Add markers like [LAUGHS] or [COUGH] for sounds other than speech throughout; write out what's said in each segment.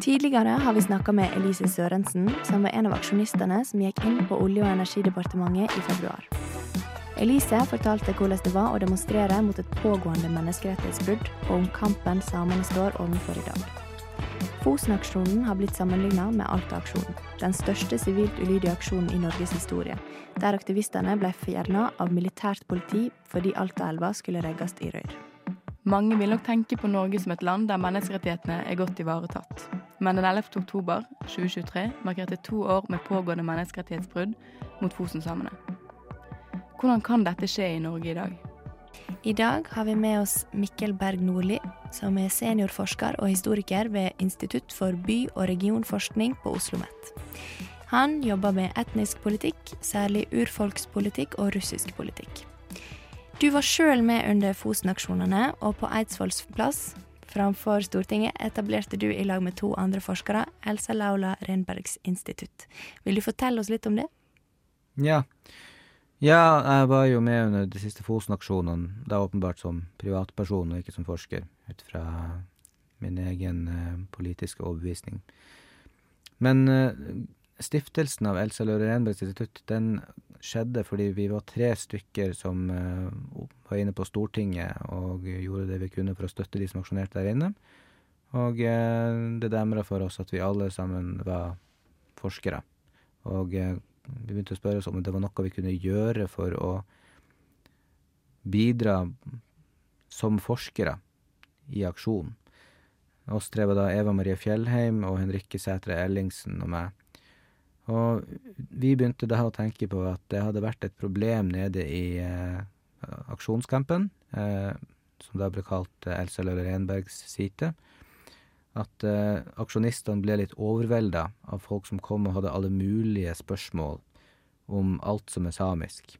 Tidligere har vi snakka med Elise Sørensen, som var en av aksjonistene som gikk inn på Olje- og energidepartementet i februar. Elise fortalte hvordan det var å demonstrere mot et pågående menneskerettighetsbrudd, og om kampen samene står overfor i dag. Fosen-aksjonen har blitt sammenligna med Alta-aksjonen, den største sivilt ulydige aksjonen i Norges historie, der aktivistene ble fjerna av militært politi fordi Altaelva skulle regges i rør. Mange vil nok tenke på Norge som et land der menneskerettighetene er godt ivaretatt. Men den 11. oktober 2023 markerte to år med pågående menneskerettighetsbrudd mot Fosen-samene. Hvordan kan dette skje i Norge i dag? I dag har vi med oss Mikkel Berg Nordli, som er seniorforsker og historiker ved Institutt for by- og regionforskning på Oslo OsloMet. Han jobber med etnisk politikk, særlig urfolkspolitikk og russisk politikk. Du var sjøl med under Fosen-aksjonene, og på Eidsvolls plass framfor Stortinget etablerte du i lag med to andre forskere Elsa Laula Renbergs institutt. Vil du fortelle oss litt om det? Ja. Ja, jeg var jo med under de siste Fosen-aksjonene, da åpenbart som privatperson og ikke som forsker, ut fra min egen uh, politiske overbevisning. Men uh, stiftelsen av Elsa Laure Renbergs institutt, den skjedde fordi vi var tre stykker som uh, var inne på Stortinget og gjorde det vi kunne for å støtte de som aksjonerte der inne. Og det demra for oss at vi alle sammen var forskere. Og vi begynte å spørre oss om det var noe vi kunne gjøre for å bidra som forskere i aksjonen. Oss tre var da Eva Marie Fjellheim og Henrikke Sætre Ellingsen og meg. Og vi begynte da å tenke på at det hadde vært et problem nede i eh, aksjonscampen, eh, som da ble kalt eh, Elsa Løller Renbergs site at eh, aksjonistene ble litt overvelda av folk som kom og hadde alle mulige spørsmål om alt som er samisk,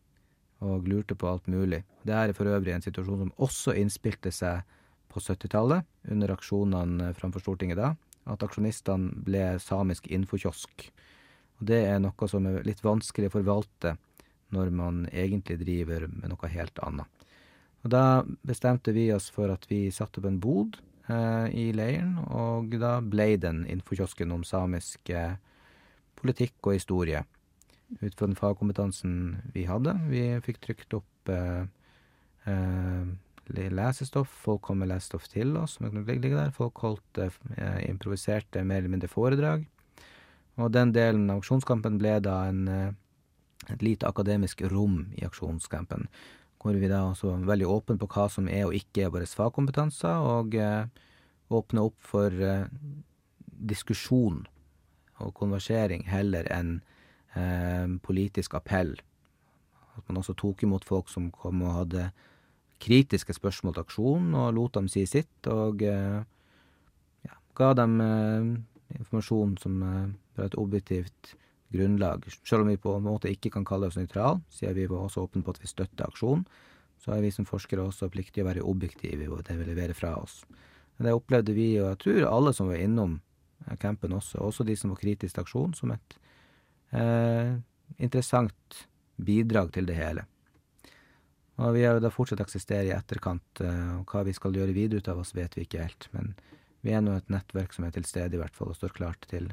og lurte på alt mulig. Det er for øvrig en situasjon som også innspilte seg på 70-tallet, under aksjonene framfor Stortinget da, at aksjonistene ble samisk infokiosk. Og det er noe som er litt vanskelig å forvalte når man egentlig driver med noe helt annet. Og da bestemte vi oss for at vi satte opp en bod Eh, i leiren, og da ble den infokiosken om samisk eh, politikk og historie. Ut fra den fagkompetansen vi hadde. Vi fikk trykt opp eh, eh, lesestoff. Folk kom med lesestoff til oss. Folk holdt eh, improviserte mer eller mindre foredrag. Og den delen av aksjonskampen ble da en, et lite akademisk rom i aksjonskampen hvor vi da også var veldig åpne på hva som er og ikke er våre fagkompetanser, og eh, åpne opp for eh, diskusjon og konversering heller enn eh, politisk appell. At man også tok imot folk som kom og hadde kritiske spørsmål til aksjonen, og lot dem si sitt, og eh, ja, ga dem eh, informasjon som eh, et objektivt grunnlag. Selv om vi på en måte ikke kan kalle oss nøytrale, siden vi var også åpne på at vi støtter aksjonen, så er vi som forskere også pliktige å være objektive i det vi leverer fra oss. Men det opplevde vi, og jeg tror alle som var innom eh, campen også, også de som var kritiske til aksjonen, som et eh, interessant bidrag til det hele. Og vi har jo da fortsatt eksistere i etterkant, eh, og hva vi skal gjøre videre ut av oss, vet vi ikke helt. Men vi er nå et nettverk som er til stede, i hvert fall, og står klart til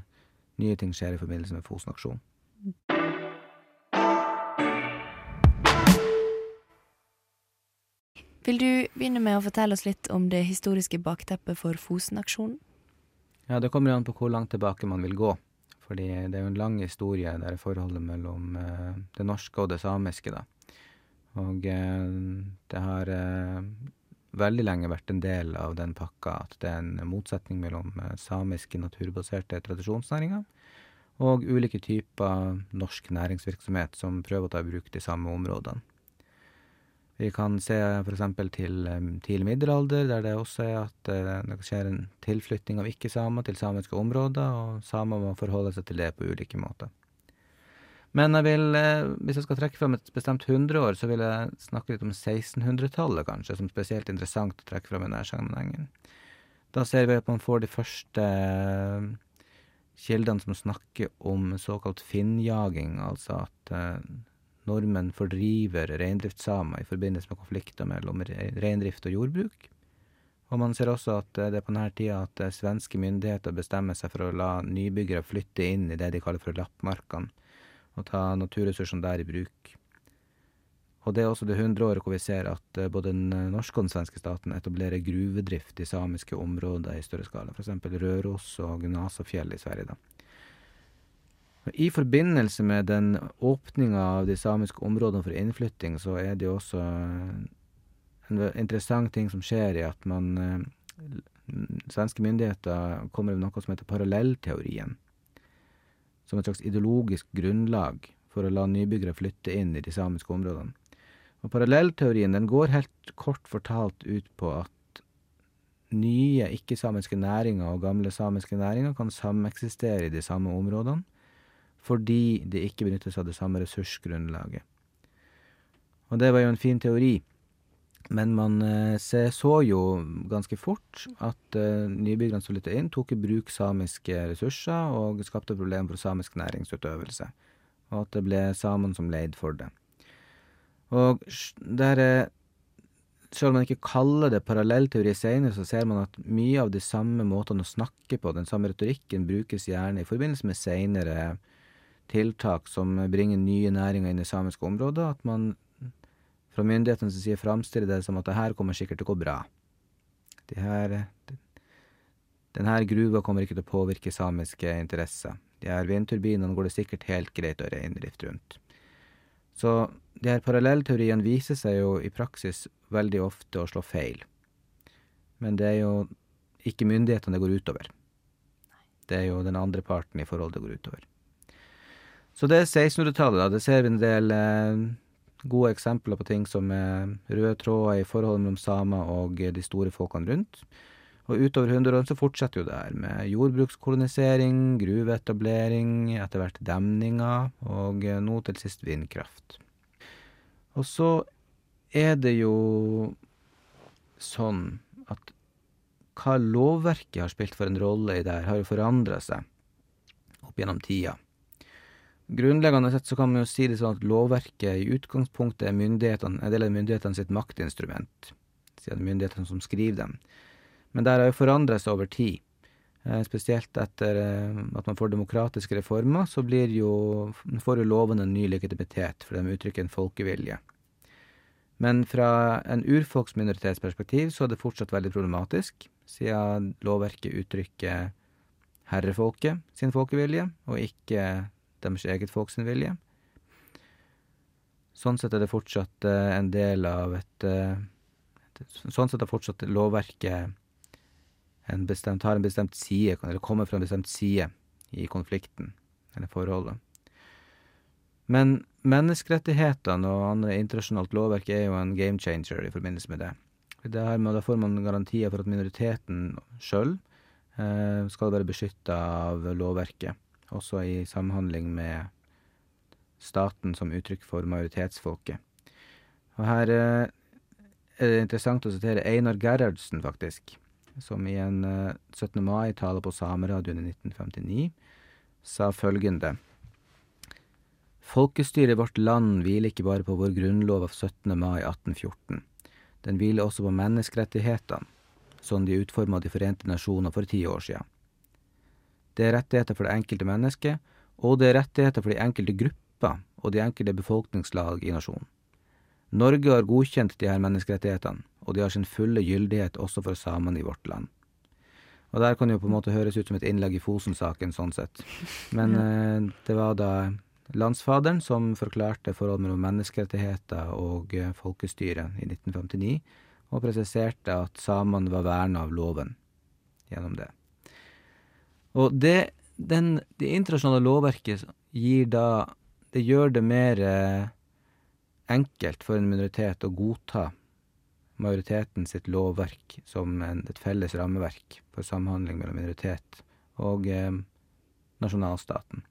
nye ting skjer i forbindelse med Fosen-aksjonen. Vil du begynne med å fortelle oss litt om det historiske bakteppet for Fosen-aksjonen? Ja, Det kommer an på hvor langt tilbake man vil gå. Fordi det er jo en lang historie der er forholdet mellom eh, det norske og det samiske. da. Og eh, det har eh, veldig lenge vært en del av den pakka at det er en motsetning mellom eh, samiske naturbaserte tradisjonsnæringer og ulike typer norsk næringsvirksomhet som prøver å ta i bruk de samme områdene. Vi kan se f.eks. til um, tidlig middelalder, der det også er at uh, det skjer en tilflytting av ikke-samer til samiske områder, og samer må forholde seg til det på ulike måter. Men jeg vil, eh, hvis jeg skal trekke fram et bestemt hundreår, så vil jeg snakke litt om 1600-tallet, kanskje, som spesielt interessant å trekke fram i denne sammenhengen. Da ser vi at man får de første eh, kildene som snakker om såkalt finnjaging, altså at eh, nordmenn fordriver reindriftssamer i forbindelse med konflikter mellom reindrift og jordbruk. Og man ser også at det er på denne tida at svenske myndigheter bestemmer seg for å la nybyggere flytte inn i det de kaller for lappmarkene, og ta naturressursene der i bruk. Og det er også det hundreåret hvor vi ser at både den norske og den svenske staten etablerer gruvedrift i samiske områder i større skala, eksempel Røros og Gnasafjell i Sverige, da. I forbindelse med den åpninga av de samiske områdene for innflytting, så er det jo også en interessant ting som skjer i at man Svenske myndigheter kommer med noe som heter parallellteorien, som et slags ideologisk grunnlag for å la nybyggere flytte inn i de samiske områdene. Og parallellteorien, den går helt kort fortalt ut på at nye ikke-samiske næringer og gamle samiske næringer kan sameksistere i de samme områdene fordi de ikke benyttes av det samme ressursgrunnlaget. Og det var jo en fin teori, men man så jo ganske fort at uh, nybyggerne som flytta inn, tok i bruk samiske ressurser og skapte problemer for samisk næringsutøvelse, og at det ble samene som leide for det. Og der selv om man ikke kaller det parallellteori senere, så ser man at mye av de samme måtene å snakke på, den samme retorikken, brukes gjerne i forbindelse med seinere tiltak som bringer nye næringer inn i samiske områder, at man fra som sier framstiller det som at det her kommer sikkert til å gå bra. De her Den her gruva kommer ikke til å påvirke samiske interesser. De her vindturbinene går det sikkert helt greit å reindrift rundt. Så de her parallellteoriene viser seg jo i praksis veldig ofte å slå feil. Men det er jo ikke myndighetene det går utover. Det er jo den andre parten i forholdet det går utover. Så det er 1600-tallet, da. Det ser vi en del eh, gode eksempler på ting som er røde tråder i forholdet mellom samer og de store folkene rundt. Og utover hundreårene så fortsetter jo det her med jordbrukskolonisering, gruveetablering, etter hvert demninger, og nå til sist vindkraft. Og så er det jo sånn at hva lovverket har spilt for en rolle i det her, har jo forandra seg opp gjennom tida. Grunnleggende sett så kan man jo si det sånn at lovverket i utgangspunktet er myndighetene, en del av myndighetene sitt maktinstrument, siden myndighetene som skriver dem. Men det har jo forandra seg over tid. Spesielt etter at man får demokratiske reformer, så blir jo, får jo lovene en ny legitimitet, for de uttrykker en folkevilje. Men fra en urfolksminoritetsperspektiv så er det fortsatt veldig problematisk, siden lovverket uttrykker herrefolket sin folkevilje, og ikke deres eget folk sin vilje. Sånn sett er det fortsatt en del av et Sånn sett er fortsatt lovverket en bestemt, har en bestemt side, eller kommer fra en bestemt side i konflikten, eller forholdet. Men menneskerettighetene og andre internasjonalt lovverk er jo en game changer i forbindelse med det. Da får man garantier for at minoriteten sjøl eh, skal være beskytta av lovverket, også i samhandling med staten som uttrykk for majoritetsfolket. Og her eh, er det interessant å sitere Einar Gerhardsen, faktisk som i en 17. mai-tale på Sameradioen i 1959 sa følgende Folkestyret i vårt land hviler ikke bare på vår grunnlov av 17. mai 1814. Den hviler også på menneskerettighetene, som de utforma De forente nasjoner for ti år sia. Det er rettigheter for det enkelte mennesket, og det er rettigheter for de enkelte grupper og de enkelte befolkningslag i nasjonen. Norge har godkjent de her menneskerettighetene, og de har sin fulle gyldighet også for samene i vårt land. Og der kan jo på en måte høres ut som et innlegg i Fosen-saken, sånn sett. Men [LAUGHS] eh, det var da landsfaderen som forklarte forholdet mellom menneskerettigheter og eh, folkestyre i 1959, og presiserte at samene var verna av loven gjennom det. Og det, den, det internasjonale lovverket gir da Det gjør det mer eh, enkelt for en minoritet å godta majoriteten sitt lovverk som en, et felles rammeverk for samhandling mellom minoritet og eh, nasjonalstaten.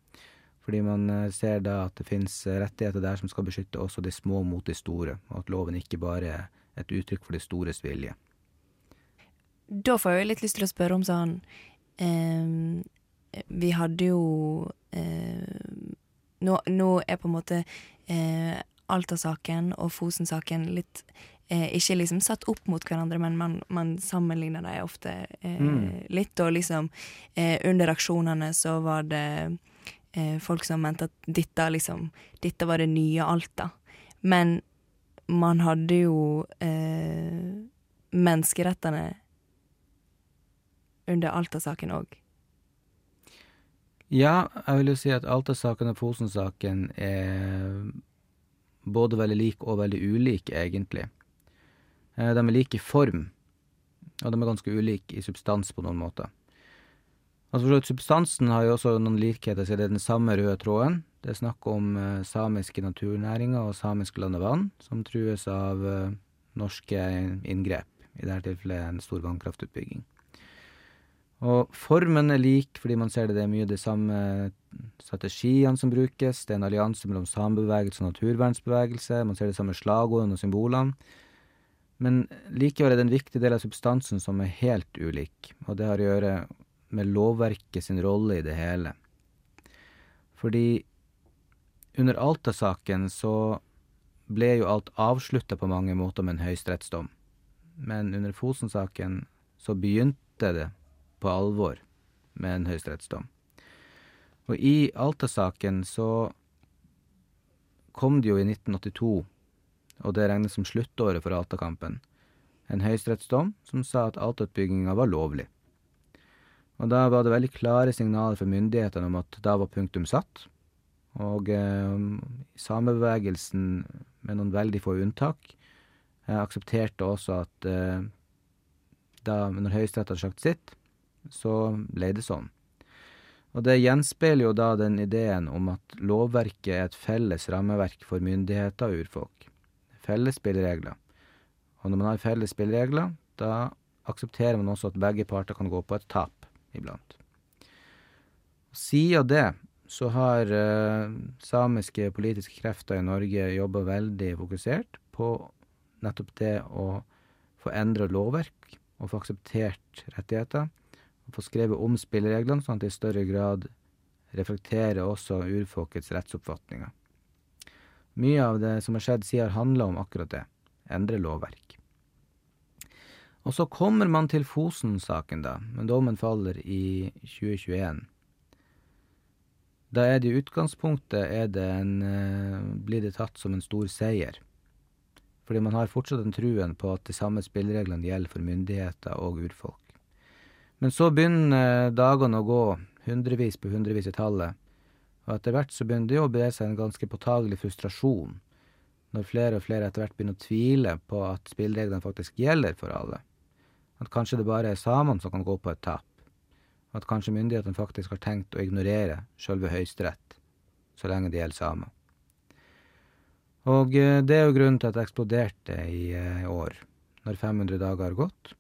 Fordi man eh, ser da at det finnes rettigheter der som skal beskytte også de små mot de store, og at loven ikke bare er et uttrykk for de stores vilje. Da får jeg litt lyst til å spørre om sånn Vi hadde jo eh, nå, nå, er på en måte eh, Alta-saken og Fosen-saken litt eh, ikke liksom satt opp mot hverandre, men man, man sammenligner dem ofte eh, Mm. litt. Og liksom eh, under aksjonene så var det eh, folk som mente at dette liksom Dette var det nye Alta. Men man hadde jo eh, menneskerettene under Alta-saken òg. Ja, jeg vil jo si at Alta-saken og Fosen-saken er både veldig like og veldig ulike, egentlig. Eh, De er like i form, og de er ganske ulike i substans på noen måter. Altså Substansen har jo også noen likheter, siden det er den samme røde tråden. Det er snakk om eh, samiske naturnæringer og samisk land og vann, som trues av eh, norske inngrep, i dette tilfellet en stor vannkraftutbygging. Og formen er lik, fordi man ser det, det er mye de samme strategiene som brukes. Det er en allianse mellom samebevegelse og naturvernsbevegelse. Man ser de samme slagordene og symbolene. Men likevel er det en viktig del av substansen som er helt ulik, og det har å gjøre med lovverket sin rolle i det hele. Fordi under Alta-saken så ble jo alt avslutta på mange måter med en høyesterettsdom. Men under Fosen-saken så begynte det på alvor med en høyesterettsdom. Og i Alta-saken så kom det jo i 1982, og det regnes som sluttåret for Alta-kampen, en høyesterettsdom som sa at Alta-utbygginga var lovlig. Og da var det veldig klare signaler fra myndighetene om at da var punktum satt. Og eh, samebevegelsen, med noen veldig få unntak, eh, aksepterte også at eh, da, når Høyesterett hadde sagt sitt, så ble det sånn. Og det gjenspeiler jo da den ideen om at lovverket er et felles rammeverk for myndigheter og urfolk. Felles spilleregler. Og når man har felles spilleregler, da aksepterer man også at begge parter kan gå på et tap iblant. Siden det så har uh, samiske politiske krefter i Norge jobba veldig fokusert på nettopp det å få endra lovverk og få akseptert rettigheter. Og få skrevet om spillereglene, sånn at det i større grad reflekterer også urfolkets rettsoppfatninger. Mye av det som har skjedd siden, har handla om akkurat det. Endre lovverk. Og så kommer man til Fosen-saken, da, men dommen faller i 2021. Da er det i utgangspunktet er det en, eh, blir det tatt som en stor seier. Fordi man har fortsatt den truen på at de samme spillereglene gjelder for myndigheter og urfolk. Men så begynner dagene å gå, hundrevis på hundrevis i tallet, og etter hvert så begynner det å bre seg en ganske påtagelig frustrasjon, når flere og flere etter hvert begynner å tvile på at spillereglene faktisk gjelder for alle. At kanskje det bare er samene som kan gå på et tap. At kanskje myndighetene faktisk har tenkt å ignorere sjølve Høyesterett, så lenge det gjelder samer. Og eh, det er jo grunnen til at det eksploderte i eh, år, når 500 dager har gått.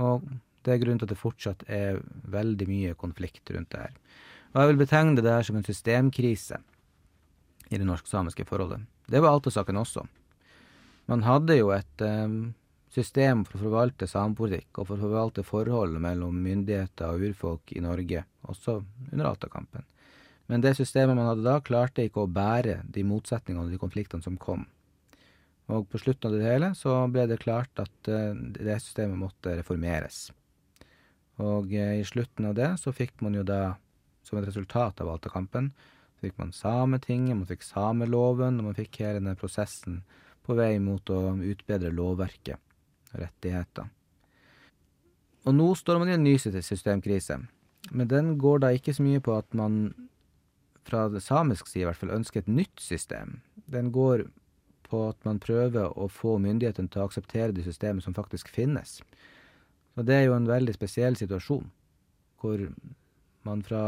Og det er grunnen til at det fortsatt er veldig mye konflikt rundt det her. Og jeg vil betegne det her som en systemkrise i det norsk-samiske forholdet. Det var Alta-saken også. Man hadde jo et eh, system for å forvalte samepolitikk og for å forvalte forholdet mellom myndigheter og urfolk i Norge, også under Alta-kampen. Men det systemet man hadde da, klarte ikke å bære de motsetningene og de konfliktene som kom. Og på slutten av det hele så ble det klart at eh, det systemet måtte reformeres. Og eh, i slutten av det så fikk man jo da, som et resultat av Alta-kampen, så fikk man Sametinget, man fikk sameloven, og man fikk hele denne prosessen på vei mot å utbedre lovverket og rettigheter. Og nå står man i en ny systemkrise, men den går da ikke så mye på at man fra samisk side i hvert fall ønsker et nytt system. Den går på at man prøver å få myndighetene til å akseptere det systemet som faktisk finnes. Og det er jo en veldig spesiell situasjon, hvor man fra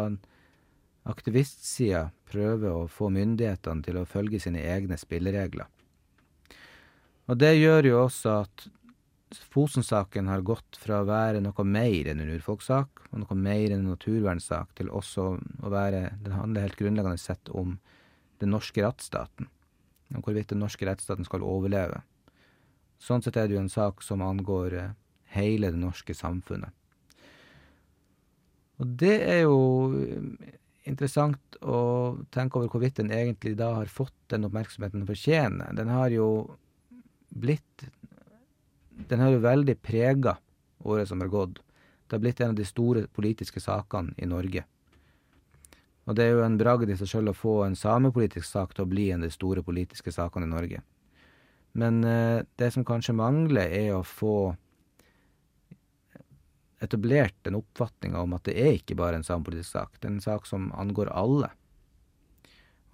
aktivistsida prøver å få myndighetene til å følge sine egne spilleregler. Og det gjør jo også at Fosen-saken har gått fra å være noe mer enn en urfolkssak, og noe mer enn en naturvernsak, til også å være Den handler helt grunnleggende sett om den norske rettsstaten. Om hvorvidt den norske rettsstaten skal overleve. Sånn sett er det jo en sak som angår eh, hele det norske samfunnet. Og det er jo eh, interessant å tenke over hvorvidt den egentlig da har fått den oppmerksomheten den fortjener. Den har jo blitt den har jo veldig prega året som har gått. Det har blitt en av de store politiske sakene i Norge. Og det er jo en bragd i seg sjøl å få en samepolitisk sak til å bli en av de store politiske sakene i Norge. Men eh, det som kanskje mangler, er å få etablert den oppfatninga om at det er ikke bare en samepolitisk sak, det er en sak som angår alle.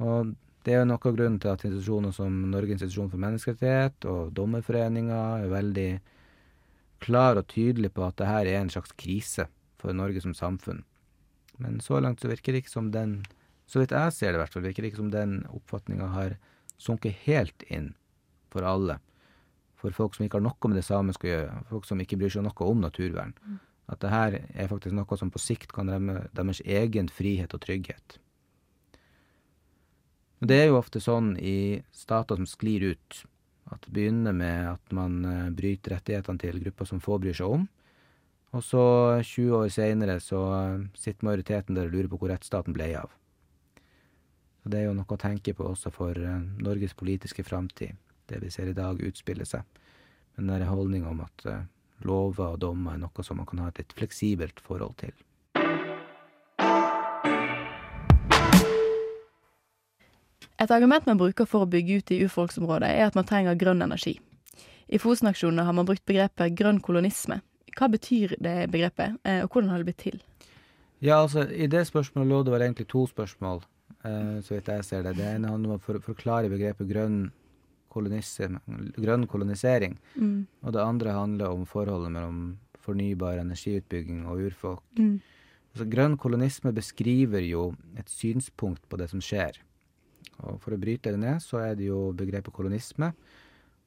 Og det er noe av grunnen til at institusjoner som Norges institusjon for menneskerettighet og Dommerforeninga er veldig klar og tydelig på at dette er en slags krise for Norge som samfunn. Men så langt så virker det ikke som den, så vidt jeg ser det hvert fall, virker det ikke som den oppfatninga har sunket helt inn for alle. For folk som ikke har noe med det samiske å gjøre, folk som ikke bryr seg noe om naturvern. Mm. At det her er faktisk noe som på sikt kan remme deres egen frihet og trygghet. Men det er jo ofte sånn i stater som sklir ut, at det begynner med at man eh, bryter rettighetene til grupper som få bryr seg om. Og så, 20 år seinere, så eh, sitter majoriteten der og lurer på hvor rettsstaten ble av. Så det er jo noe å tenke på også for eh, Norges politiske framtid, det vi ser i dag utspille seg. Den der holdninga om at lover og dommer er noe som man kan ha et litt fleksibelt forhold til. Et argument man bruker for å bygge ut i urfolksområdet, er at man trenger grønn energi. I Fosen-aksjonene har man brukt begrepet grønn kolonisme. Hva betyr det begrepet, eh, og hvordan har det blitt til? Ja, altså, I det spørsmålet lå det vel egentlig to spørsmål, eh, så vidt jeg ser det. Det ene handler om å forklare begrepet grønn grønn kolonisering. Mm. Og det andre handler om forholdet mellom fornybar energiutbygging og urfolk. Mm. Altså, grønn kolonisme beskriver jo et synspunkt på det som skjer. Og for å bryte det ned, så er det jo begrepet kolonisme,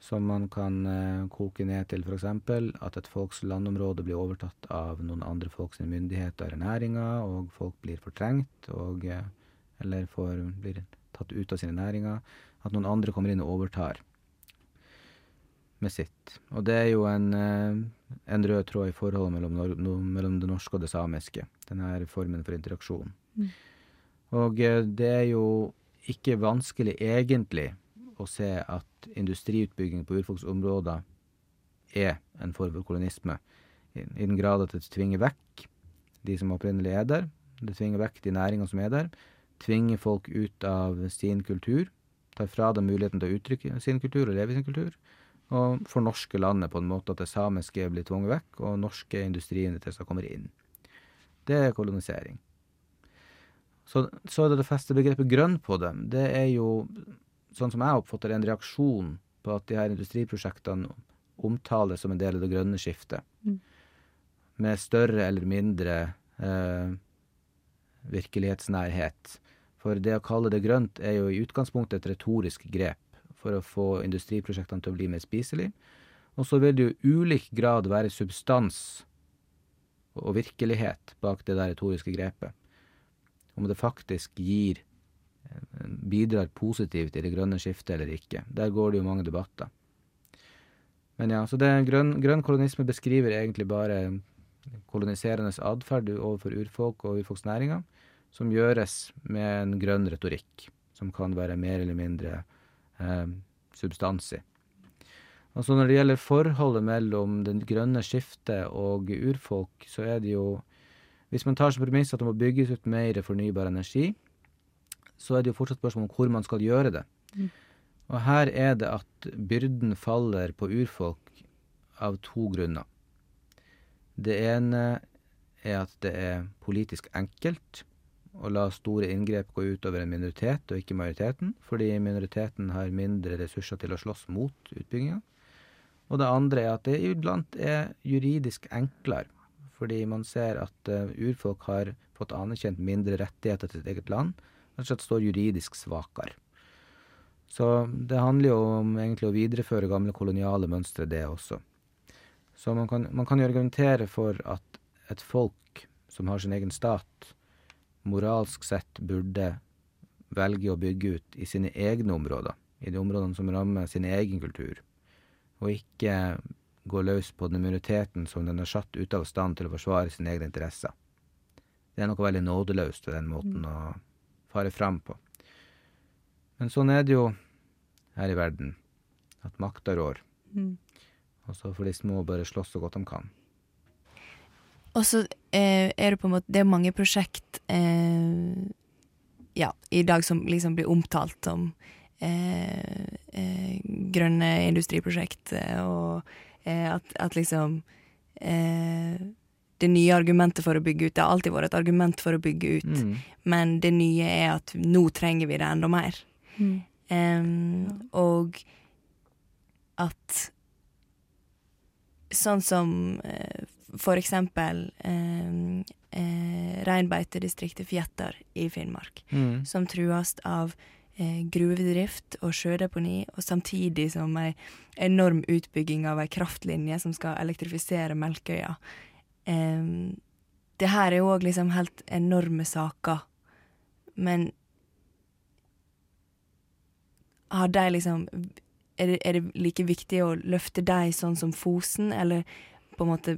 som man kan eh, koke ned til f.eks. at et folks landområde blir overtatt av noen andre folks myndigheter eller næringer, og folk blir fortrengt og eh, eller får, blir tatt ut av sine næringer at noen andre kommer inn og overtar med sitt. Og det er jo en, eh, en rød tråd i forholdet mellom, mellom, det norske og det samiske. Denne formen for interaksjon. Mm. Og eh, det er jo ikke vanskelig egentlig å se at industriutbygging på urfolksområder er en form for kolonisme, i, i den grad at det tvinger vekk de som opprinnelig er der. Det tvinger vekk de næringene som er der. Tvinger folk ut av sin kultur tar fra dem muligheten til å uttrykke sin kultur og leve i sin kultur, og fornorsker landet på en måte at det samiske blir tvunget vekk, og norske industriinteresser kommer inn. Det er kolonisering. Så, så det det feste begrepet grønn på dem. Det er jo, sånn som jeg oppfatter en reaksjon på at de her industriprosjektene omtales som en del av det grønne skiftet. Mm. Med større eller mindre eh, virkelighetsnærhet. For det å kalle det grønt er jo i utgangspunktet et retorisk grep for å få industriprosjektene til å bli mer spiselige. Og så vil det jo ulik grad være substans og virkelighet bak det der retoriske grepet. Om det faktisk gir eh, bidrar positivt i det grønne skiftet eller ikke. Der går det jo mange debatter. Men ja, så det grønn, grønn kolonisme beskriver egentlig bare koloniserende atferd overfor urfolk og urfolksnæringer som gjøres med en grønn retorikk, som kan være mer eller mindre eh, substans i. Altså når det gjelder forholdet mellom det grønne skiftet og urfolk, så er det jo Hvis man tar som premiss at det må bygges ut mer fornybar energi, så er det jo fortsatt spørsmål om hvor man skal gjøre det. Mm. Og her er det at byrden faller på urfolk av to grunner. Det ene er at det er politisk enkelt å la store inngrep gå utover en minoritet og ikke majoriteten, fordi minoriteten har mindre ressurser til å slåss mot utbygginga. Og det andre er at det iblant er juridisk enklere, fordi man ser at uh, urfolk har fått anerkjent mindre rettigheter til sitt eget land, rett og slett står juridisk svakere. Så det handler jo om egentlig å videreføre gamle koloniale mønstre, det også. Så man kan, man kan jo argumentere for at et folk som har sin egen stat, moralsk sett burde velge å bygge ut i sine egne områder, i de områdene som rammer sin egen kultur, og ikke gå løs på den minoriteten som den har satt ute av stand til å forsvare sine egne interesser. Det er noe veldig nådeløst ved den måten å fare fram på. Men sånn er det jo her i verden, at makta rår. Mm. Og så får de små bare slåss så godt de kan. Og så eh, er det på en måte Det er mange prosjekt eh, ja, i dag som liksom blir omtalt som eh, eh grønne industriprosjekt, eh, og eh, at, at, liksom Det nye argumentet for å bygge ut Det har alltid vært et argument for å bygge ut, mm. men det nye er at nå trenger vi det enda mer. Mm. Um, og at sånn som uh, for eksempel eh, eh, reinbeitedistriktet Fjetter i Finnmark, mm. som trues av gruvedrift og sjødeponi, og samtidig som ei enorm utbygging av ei kraftlinje som skal elektrifisere Melkøya. Eh, det her er jo òg liksom helt enorme saker, men har de liksom er det, er det, like viktig å løfte deg sånn som Fosen, eller på en måte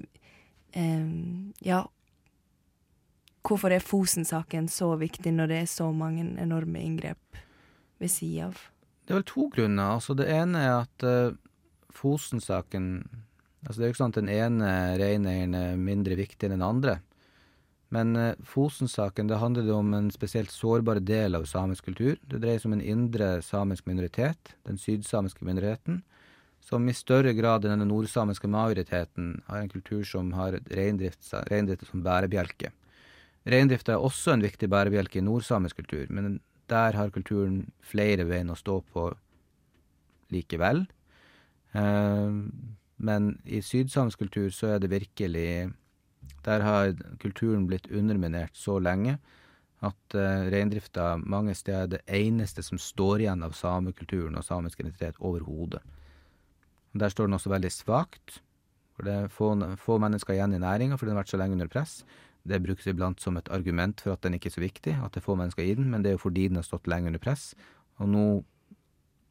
Ja. Hvorfor er Fosen-saken så viktig når det er så mange enorme inngrep ved sida av? Det er vel to grunner. Altså Det ene er at uh, Fosen-saken altså Det er jo ikke sånn at den ene reineieren er mindre viktig enn den andre. Men uh, Fosen-saken det handler om en spesielt sårbar del av samisk kultur. Det dreier seg om en indre samisk minoritet, den sydsamiske minoriteten, som i større grad enn den nordsamiske majoriteten har en kultur som har reindrift, som bærebjelke. Reindrift er også en viktig bærebjelke i nordsamisk kultur, men der har kulturen flere bein å stå på likevel. Eh, men i sydsamisk kultur så er det virkelig der har kulturen blitt underminert så lenge at uh, reindrifta mange steder er det eneste som står igjen av samekulturen og samisk identitet overhodet. Der står den også veldig svakt. For det er få, få mennesker igjen i næringa, fordi den har vært så lenge under press. Det brukes iblant som et argument for at den ikke er så viktig, at det er få mennesker i den, men det er jo fordi den har stått lenge under press. Og nå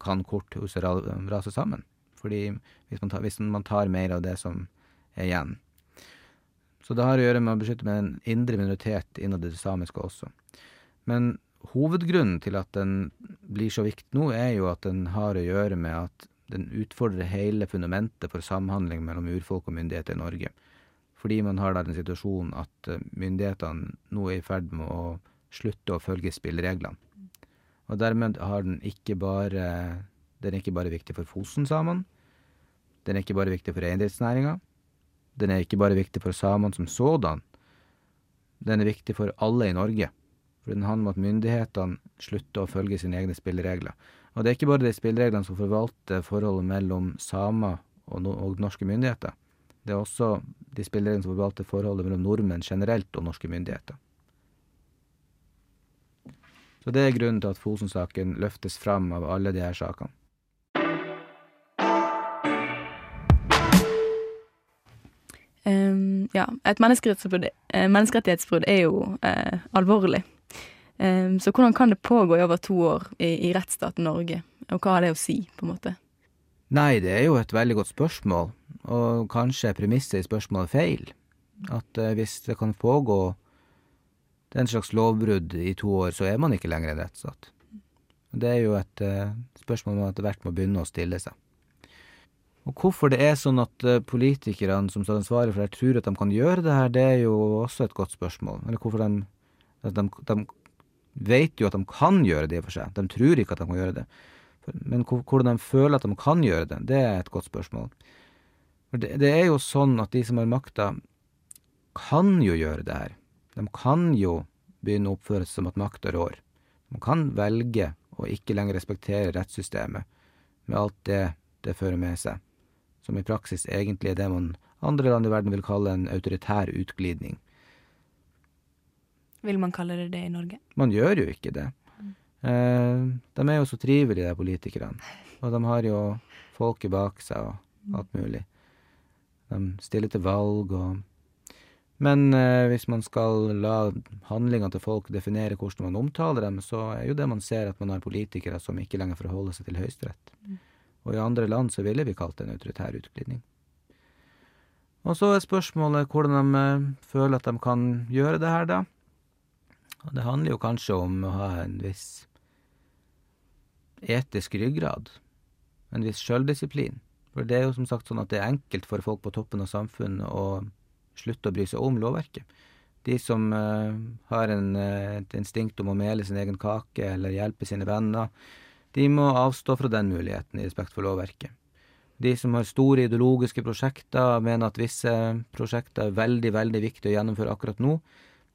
kan korthuset rase sammen. Fordi hvis man, tar, hvis man tar mer av det som er igjen, så det har å gjøre med å beskytte med en indre minoritet innad i det samiske også. Men hovedgrunnen til at den blir så viktig nå, er jo at den har å gjøre med at den utfordrer hele fundamentet for samhandling mellom urfolk og myndigheter i Norge. Fordi man har da den situasjonen at eh, myndighetene nå er i ferd med å slutte å følge spillereglene. Og dermed har den ikke bare Den er ikke bare viktig for Fosen-samene. Den er ikke bare viktig for reindriftsnæringa. Den er ikke bare viktig for samene som sådan, den er viktig for alle i Norge. For den handler om at myndighetene slutter å følge sine egne spilleregler. Og det er ikke bare de spillereglene som forvalter forholdet mellom samer og, no og norske myndigheter. Det er også de spillereglene som forvalter forholdet mellom nordmenn generelt og norske myndigheter. Så det er grunnen til at Fosen-saken løftes fram av alle de her sakene. Um, ja, et menneskerettighetsbrudd, er jo uh, alvorlig. Um, så hvordan kan det pågå i over to år i, i rettsstaten Norge, og hva har det å si, på en måte? Nei, det er jo et veldig godt spørsmål, og kanskje premisset i spørsmålet feil. At uh, hvis det kan pågå den slags lovbrudd i to år, så er man ikke lenger en rettsstat. Det er jo et spørsmål man etter hvert må begynne å stille seg. Og hvorfor det er sånn at uh, politikerne som står ansvarlig for det, tror at de kan gjøre det her, det er jo også et godt spørsmål. Eller hvorfor de, de, de vet jo at de kan gjøre det i og for seg. De tror ikke at de kan gjøre det. Men hvordan de føler at de kan gjøre det, det er et godt spørsmål. Det, det er jo sånn at de som har makta, kan jo gjøre det her. De kan jo begynne å oppføre seg som at makta rår. De kan velge å ikke lenger respektere rettssystemet med alt det det fører med seg som i praksis egentlig er det man andre land i verden vil kalle en autoritær utglidning. Vil man kalle det det i Norge? Man gjør jo ikke det. Eh, de er jo så trivelige, de politikerne. Og de har jo folket bak seg og alt mulig. De stiller til valg og Men eh, hvis man skal la handlingene til folk definere hvordan man omtaler dem, så er jo det man ser at man har politikere som ikke lenger forholder seg til Høyesterett. Og i andre land så ville vi kalt det en autoritær utglidning. Og så er spørsmålet hvordan de eh, føler at de kan gjøre det her, da. Og det handler jo kanskje om å ha en viss etisk ryggrad. En viss sjøldisiplin. For det er jo som sagt sånn at det er enkelt for folk på toppen av samfunnet å slutte å bry seg om lovverket. De som uh, har en, uh, et instinkt om å mele sin egen kake eller hjelpe sine venner, de må avstå fra den muligheten i respekt for lovverket. De som har store ideologiske prosjekter, mener at visse prosjekter er veldig, veldig viktige å gjennomføre akkurat nå.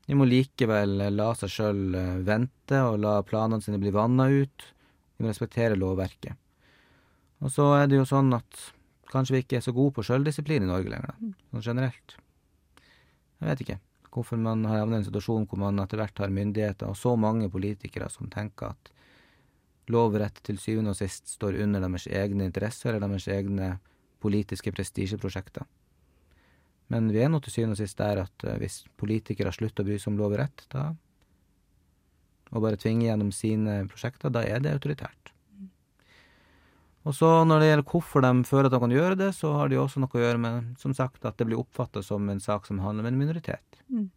De må likevel la seg sjøl uh, vente og la planene sine bli vanna ut. De må respektere lovverket. Og så er det jo sånn at kanskje vi ikke er så gode på sjøldisiplin i Norge lenger, da, sånn generelt. Jeg vet ikke hvorfor man har havnet i en situasjon hvor man etter hvert har myndigheter og så mange politikere som tenker at lov og rett til syvende og sist står under deres egne interesser eller deres egne politiske prestisjeprosjekter. Men vi er nå til syvende og sist der at uh, hvis politikere slutter å bry seg om lov og rett, da, og bare tvinger gjennom sine prosjekter, da er det autoritært. Og så når det gjelder hvorfor de føler at de kan gjøre det, så har det jo også noe å gjøre med, som sagt, at det blir oppfatta som en sak som handler om en minoritet. Mm.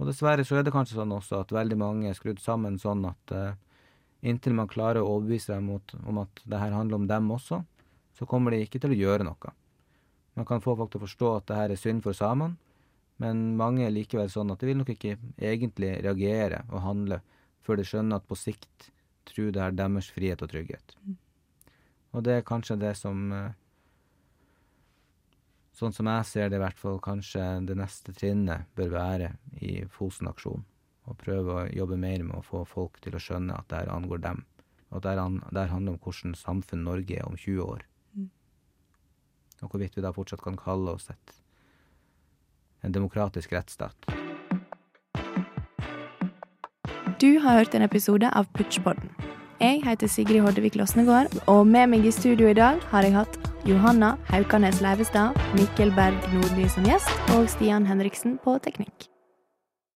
Og dessverre så er det kanskje sånn også at veldig mange er skrudd sammen sånn at uh, inntil man klarer å overbevise dem mot, om at det her handler om dem også, så kommer de ikke til å gjøre noe. Man kan få folk til å forstå at det her er synd for samene, men mange er likevel sånn at de vil nok ikke egentlig reagere og handle før de skjønner at på sikt tror det er deres frihet og trygghet. Mm. Og det er kanskje det som eh, Sånn som jeg ser det, i hvert fall kanskje det neste trinnet bør være i Fosen-aksjonen. Og prøve å jobbe mer med å få folk til å skjønne at det her angår dem. Og at det her handler om hvordan samfunn Norge er om 20 år. Og hvorvidt vi da fortsatt kan kalle oss et, en demokratisk rettsstat. Du har hørt en episode av Putchpodden. Jeg heter Sigrid Hoddevik Losnegård, og med meg i studio i dag har jeg hatt Johanna Haukanes Leivestad, Mikkel Berg Nordli som gjest og Stian Henriksen på teknikk.